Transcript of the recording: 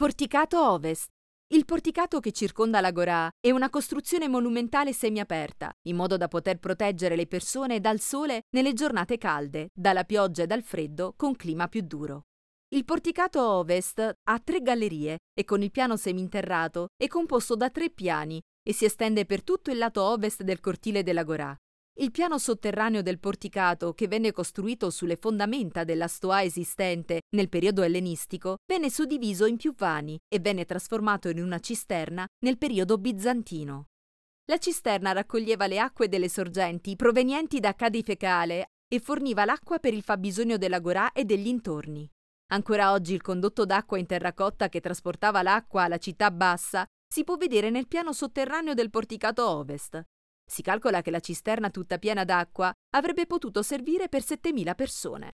Porticato Ovest. Il porticato che circonda l'Agorà è una costruzione monumentale semiaperta, in modo da poter proteggere le persone dal sole nelle giornate calde, dalla pioggia e dal freddo con clima più duro. Il porticato Ovest ha tre gallerie e con il piano seminterrato è composto da tre piani e si estende per tutto il lato ovest del cortile dell'Agorà. Il piano sotterraneo del porticato, che venne costruito sulle fondamenta della stoa esistente nel periodo ellenistico, venne suddiviso in più vani e venne trasformato in una cisterna nel periodo bizantino. La cisterna raccoglieva le acque delle sorgenti provenienti da Cadi Fecale e forniva l'acqua per il fabbisogno dell'Agorà e degli intorni. Ancora oggi il condotto d'acqua in terracotta che trasportava l'acqua alla città bassa si può vedere nel piano sotterraneo del porticato ovest, si calcola che la cisterna tutta piena d'acqua avrebbe potuto servire per 7.000 persone.